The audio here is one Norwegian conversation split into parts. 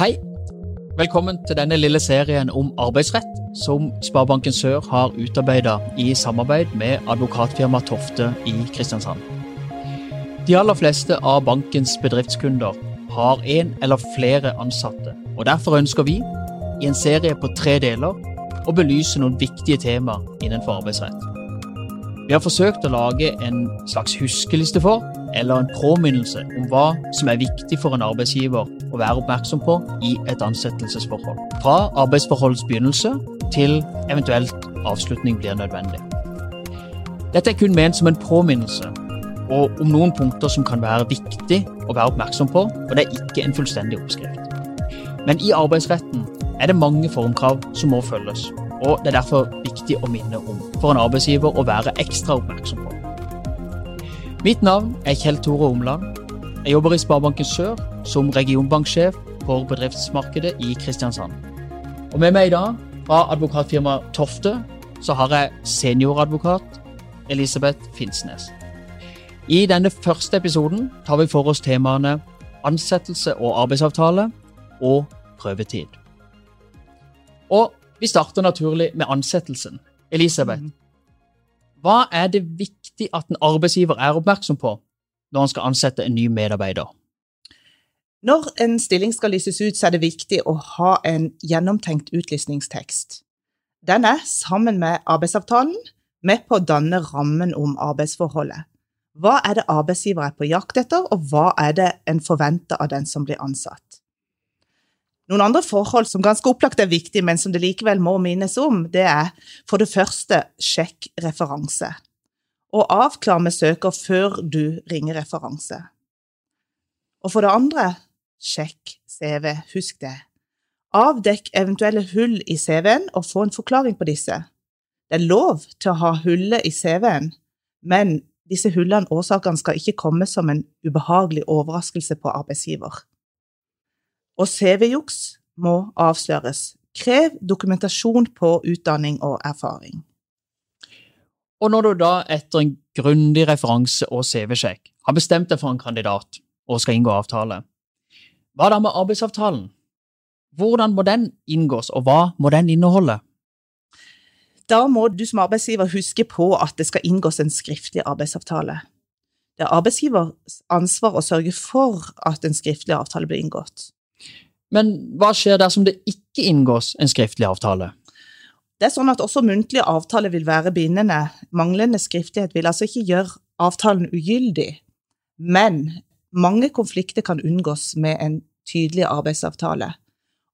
Hei! Velkommen til denne lille serien om arbeidsrett som Sparebanken Sør har utarbeida i samarbeid med advokatfirmaet Tofte i Kristiansand. De aller fleste av bankens bedriftskunder har en eller flere ansatte, og derfor ønsker vi, i en serie på tre deler, å belyse noen viktige temaer innenfor arbeidsrett. Vi har forsøkt å lage en slags huskeliste for, eller en påminnelse om hva som er viktig for en arbeidsgiver å være oppmerksom på i et ansettelsesforhold. Fra arbeidsforholdets begynnelse til eventuelt avslutning blir nødvendig. Dette er kun ment som en påminnelse, og om noen punkter som kan være viktig å være oppmerksom på, og det er ikke en fullstendig oppskrift. Men i arbeidsretten er det mange formkrav som må følges, og det er derfor viktig å minne om for en arbeidsgiver å være ekstra oppmerksom på. Mitt navn er Kjell Tore Omland. Jeg jobber i Sparebanken Sør som regionbanksjef for bedriftsmarkedet i Kristiansand. Og Med meg i dag, fra advokatfirmaet Tofte, så har jeg senioradvokat Elisabeth Finnsnes. I denne første episoden tar vi for oss temaene ansettelse og arbeidsavtale og prøvetid. Og vi starter naturlig med ansettelsen. Elisabeth, mm. hva er det viktig at en arbeidsgiver er oppmerksom på når han skal ansette en ny medarbeider? Når en stilling skal lyses ut, så er det viktig å ha en gjennomtenkt utlysningstekst. Den er, sammen med arbeidsavtalen, med på å danne rammen om arbeidsforholdet. Hva er det arbeidsgiver er på jakt etter, og hva er det en forventer av den som blir ansatt? Noen andre forhold som ganske opplagt er viktige, men som det likevel må minnes om, det er for det første sjekk referanse. Og avklar med søker før du ringer referanse. Og for det andre, sjekk CV, husk det. Avdekk eventuelle hull i CV-en og få en forklaring på disse. Det er lov til å ha hullet i CV-en, men disse hullene årsakene skal ikke komme som en ubehagelig overraskelse på arbeidsgiver. Og CV-juks må avsløres. Krev dokumentasjon på utdanning og erfaring. Og når du da etter en grundig referanse- og CV-sjekk har bestemt deg for en kandidat og skal inngå avtale, hva da med arbeidsavtalen? Hvordan må den inngås, og hva må den inneholde? Da må du som arbeidsgiver huske på at det skal inngås en skriftlig arbeidsavtale. Det er arbeidsgivers ansvar å sørge for at en skriftlig avtale blir inngått. Men hva skjer dersom det ikke inngås en skriftlig avtale? Det er sånn at Også muntlige avtaler vil være bindende. Manglende skriftlighet vil altså ikke gjøre avtalen ugyldig. Men mange konflikter kan unngås med en tydelig arbeidsavtale.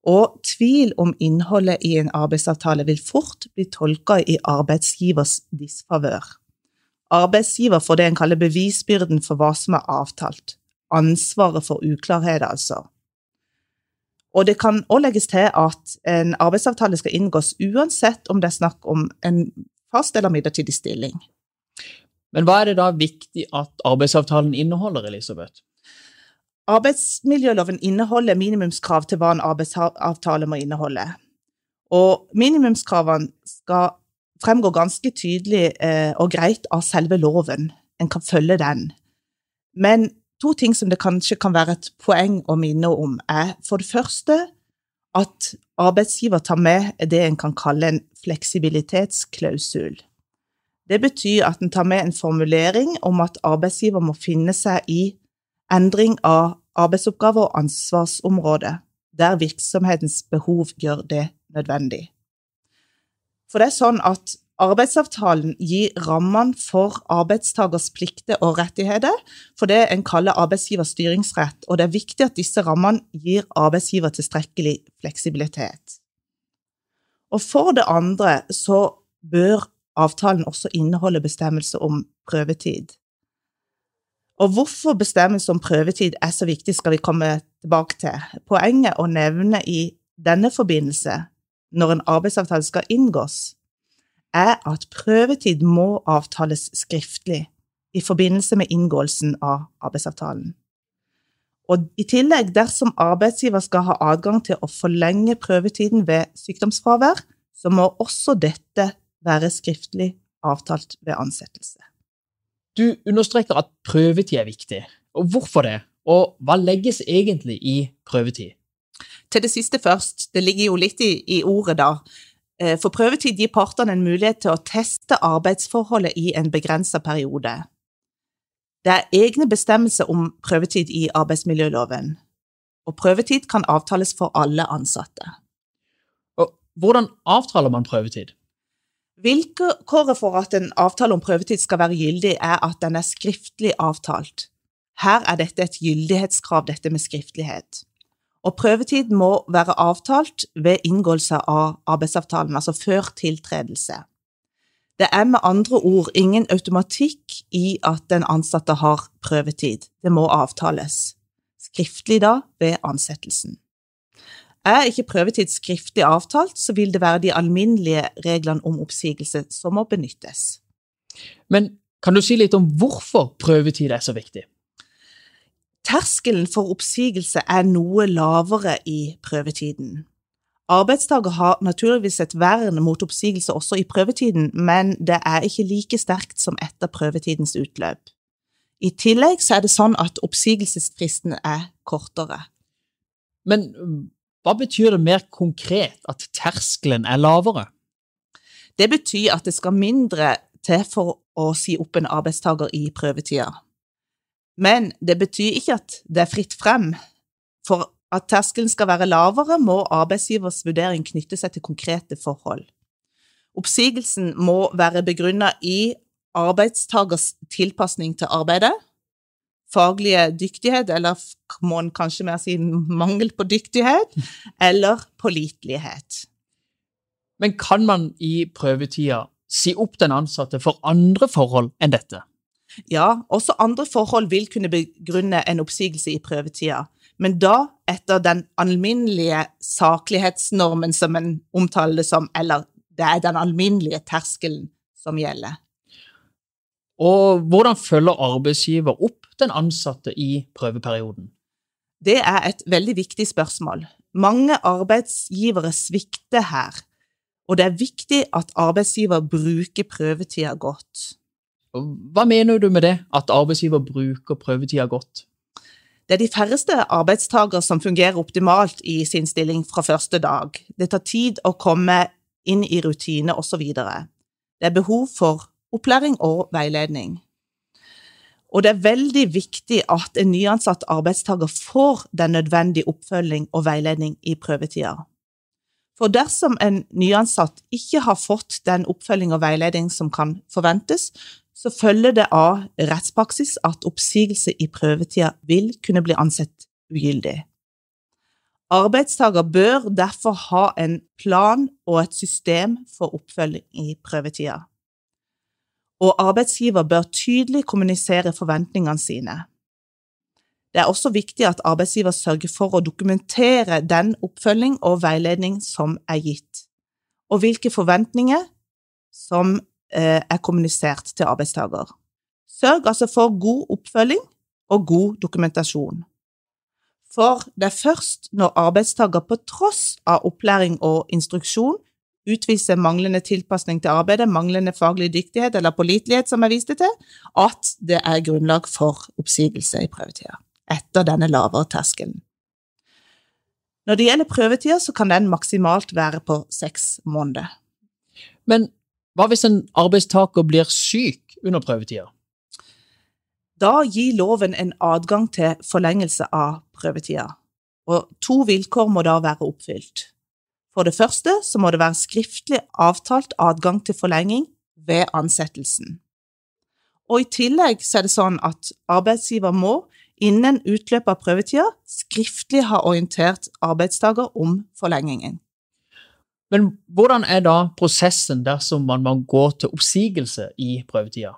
Og tvil om innholdet i en arbeidsavtale vil fort bli tolka i arbeidsgivers disfavør. Arbeidsgiver får det en kaller bevisbyrden for hva som er avtalt. Ansvaret for uklarhet, altså. Og det kan òg legges til at en arbeidsavtale skal inngås uansett om det er snakk om en fast eller midlertidig stilling. Men hva er det da viktig at arbeidsavtalen inneholder, Elisabeth? Arbeidsmiljøloven inneholder minimumskrav til hva en arbeidsavtale må inneholde. Og minimumskravene skal fremgå ganske tydelig eh, og greit av selve loven. En kan følge den. Men To ting som det kanskje kan være et poeng å minne om, er for det første at arbeidsgiver tar med det en kan kalle en fleksibilitetsklausul. Det betyr at en tar med en formulering om at arbeidsgiver må finne seg i endring av arbeidsoppgaver og ansvarsområde, der virksomhetens behov gjør det nødvendig. For det er sånn at Arbeidsavtalen gir rammene for arbeidstakers plikter og rettigheter for det en kaller arbeidsgivers styringsrett, og det er viktig at disse rammene gir arbeidsgiver tilstrekkelig fleksibilitet. Og For det andre så bør avtalen også inneholde bestemmelse om prøvetid. Og hvorfor bestemmelse om prøvetid er så viktig, skal vi komme tilbake til. Poenget å nevne i denne forbindelse, når en arbeidsavtale skal inngås, er at prøvetid må avtales skriftlig i forbindelse med inngåelsen av arbeidsavtalen. Og I tillegg, dersom arbeidsgiver skal ha adgang til å forlenge prøvetiden ved sykdomsfravær, så må også dette være skriftlig avtalt ved ansettelse. Du understreker at prøvetid er viktig. Og hvorfor det? Og hva legges egentlig i prøvetid? Til det siste først, det ligger jo litt i, i ordet da. Eh, for prøvetid gir partene en mulighet til å teste arbeidsforholdet i en begrenset periode. Det er egne bestemmelser om prøvetid i arbeidsmiljøloven, og prøvetid kan avtales for alle ansatte. Og hvordan avtaler man prøvetid? Vilkåret for at en avtale om prøvetid skal være gyldig, er at den er skriftlig avtalt. Her er dette et gyldighetskrav, dette med skriftlighet. Og prøvetid må være avtalt ved inngåelse av arbeidsavtalen, altså før tiltredelse. Det er med andre ord ingen automatikk i at den ansatte har prøvetid. Det må avtales. Skriftlig da, ved ansettelsen. Er ikke prøvetid skriftlig avtalt, så vil det være de alminnelige reglene om oppsigelse som må benyttes. Men kan du si litt om hvorfor prøvetid er så viktig? Terskelen for oppsigelse er noe lavere i prøvetiden. Arbeidstaker har naturligvis et vern mot oppsigelse også i prøvetiden, men det er ikke like sterkt som etter prøvetidens utløp. I tillegg så er det sånn at oppsigelsesfristen er kortere. Men hva betyr det mer konkret at terskelen er lavere? Det betyr at det skal mindre til for å si opp en arbeidstaker i prøvetida. Men det betyr ikke at det er fritt frem. For at terskelen skal være lavere, må arbeidsgivers vurdering knytte seg til konkrete forhold. Oppsigelsen må være begrunnet i arbeidstakers tilpasning til arbeidet, faglige dyktighet, eller må en kanskje mer si mangel på dyktighet, eller pålitelighet. Men kan man i prøvetida si opp den ansatte for andre forhold enn dette? Ja, også andre forhold vil kunne begrunne en oppsigelse i prøvetida, men da etter den alminnelige saklighetsnormen som en omtaler det som, eller det er den alminnelige terskelen som gjelder. Og hvordan følger arbeidsgiver opp den ansatte i prøveperioden? Det er et veldig viktig spørsmål. Mange arbeidsgivere svikter her, og det er viktig at arbeidsgiver bruker prøvetida godt. Hva mener du med det, at arbeidsgiver bruker prøvetida godt? Det er de færreste arbeidstakere som fungerer optimalt i sin stilling fra første dag. Det tar tid å komme inn i rutine osv. Det er behov for opplæring og veiledning. Og det er veldig viktig at en nyansatt arbeidstaker får den nødvendige oppfølging og veiledning i prøvetida. For dersom en nyansatt ikke har fått den oppfølging og veiledning som kan forventes, så følger det av rettspraksis at oppsigelse i prøvetida vil kunne bli ansett ugyldig. Arbeidstaker bør derfor ha en plan og et system for oppfølging i prøvetida. Og arbeidsgiver bør tydelig kommunisere forventningene sine. Det er også viktig at arbeidsgiver sørger for å dokumentere den oppfølging og veiledning som er gitt, og hvilke forventninger som Eh, er kommunisert til arbeidstaker. Sørg altså for god oppfølging og god dokumentasjon. For det er først når arbeidstaker på tross av opplæring og instruksjon utviser manglende tilpasning til arbeidet, manglende faglig dyktighet eller pålitelighet, som jeg viste til, at det er grunnlag for oppsigelse i prøvetida, etter denne lavere terskelen. Når det gjelder prøvetida, så kan den maksimalt være på seks måneder. Men hva hvis en arbeidstaker blir syk under prøvetida? Da gir loven en adgang til forlengelse av prøvetida, og to vilkår må da være oppfylt. For det første så må det være skriftlig avtalt adgang til forlenging ved ansettelsen. Og i tillegg så er det sånn at arbeidsgiver må innen utløpet av prøvetida skriftlig ha orientert arbeidstaker om forlengingen. Men hvordan er da prosessen dersom man må gå til oppsigelse i prøvetida?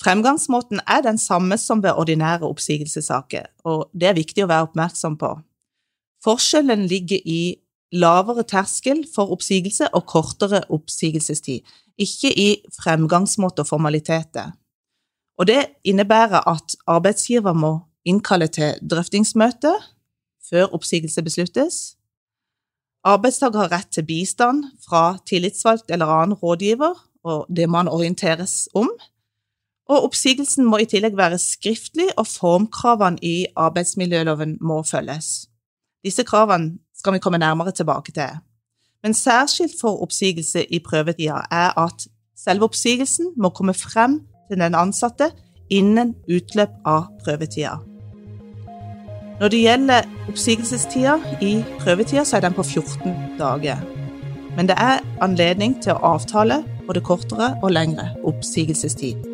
Fremgangsmåten er den samme som ved ordinære oppsigelsessaker, og det er viktig å være oppmerksom på. Forskjellen ligger i lavere terskel for oppsigelse og kortere oppsigelsestid, ikke i fremgangsmåte og formaliteter. Og det innebærer at arbeidsgiver må innkalle til drøftingsmøte før oppsigelse besluttes, Arbeidstaker har rett til bistand fra tillitsvalgt eller annen rådgiver, og det må han orienteres om. Og oppsigelsen må i tillegg være skriftlig, og formkravene i arbeidsmiljøloven må følges. Disse kravene skal vi komme nærmere tilbake til. Men særskilt for oppsigelse i prøvetida er at selve oppsigelsen må komme frem til den ansatte innen utløp av prøvetida. Når det gjelder oppsigelsestida i prøvetida, så er den på 14 dager. Men det er anledning til å avtale både kortere og lengre oppsigelsestid.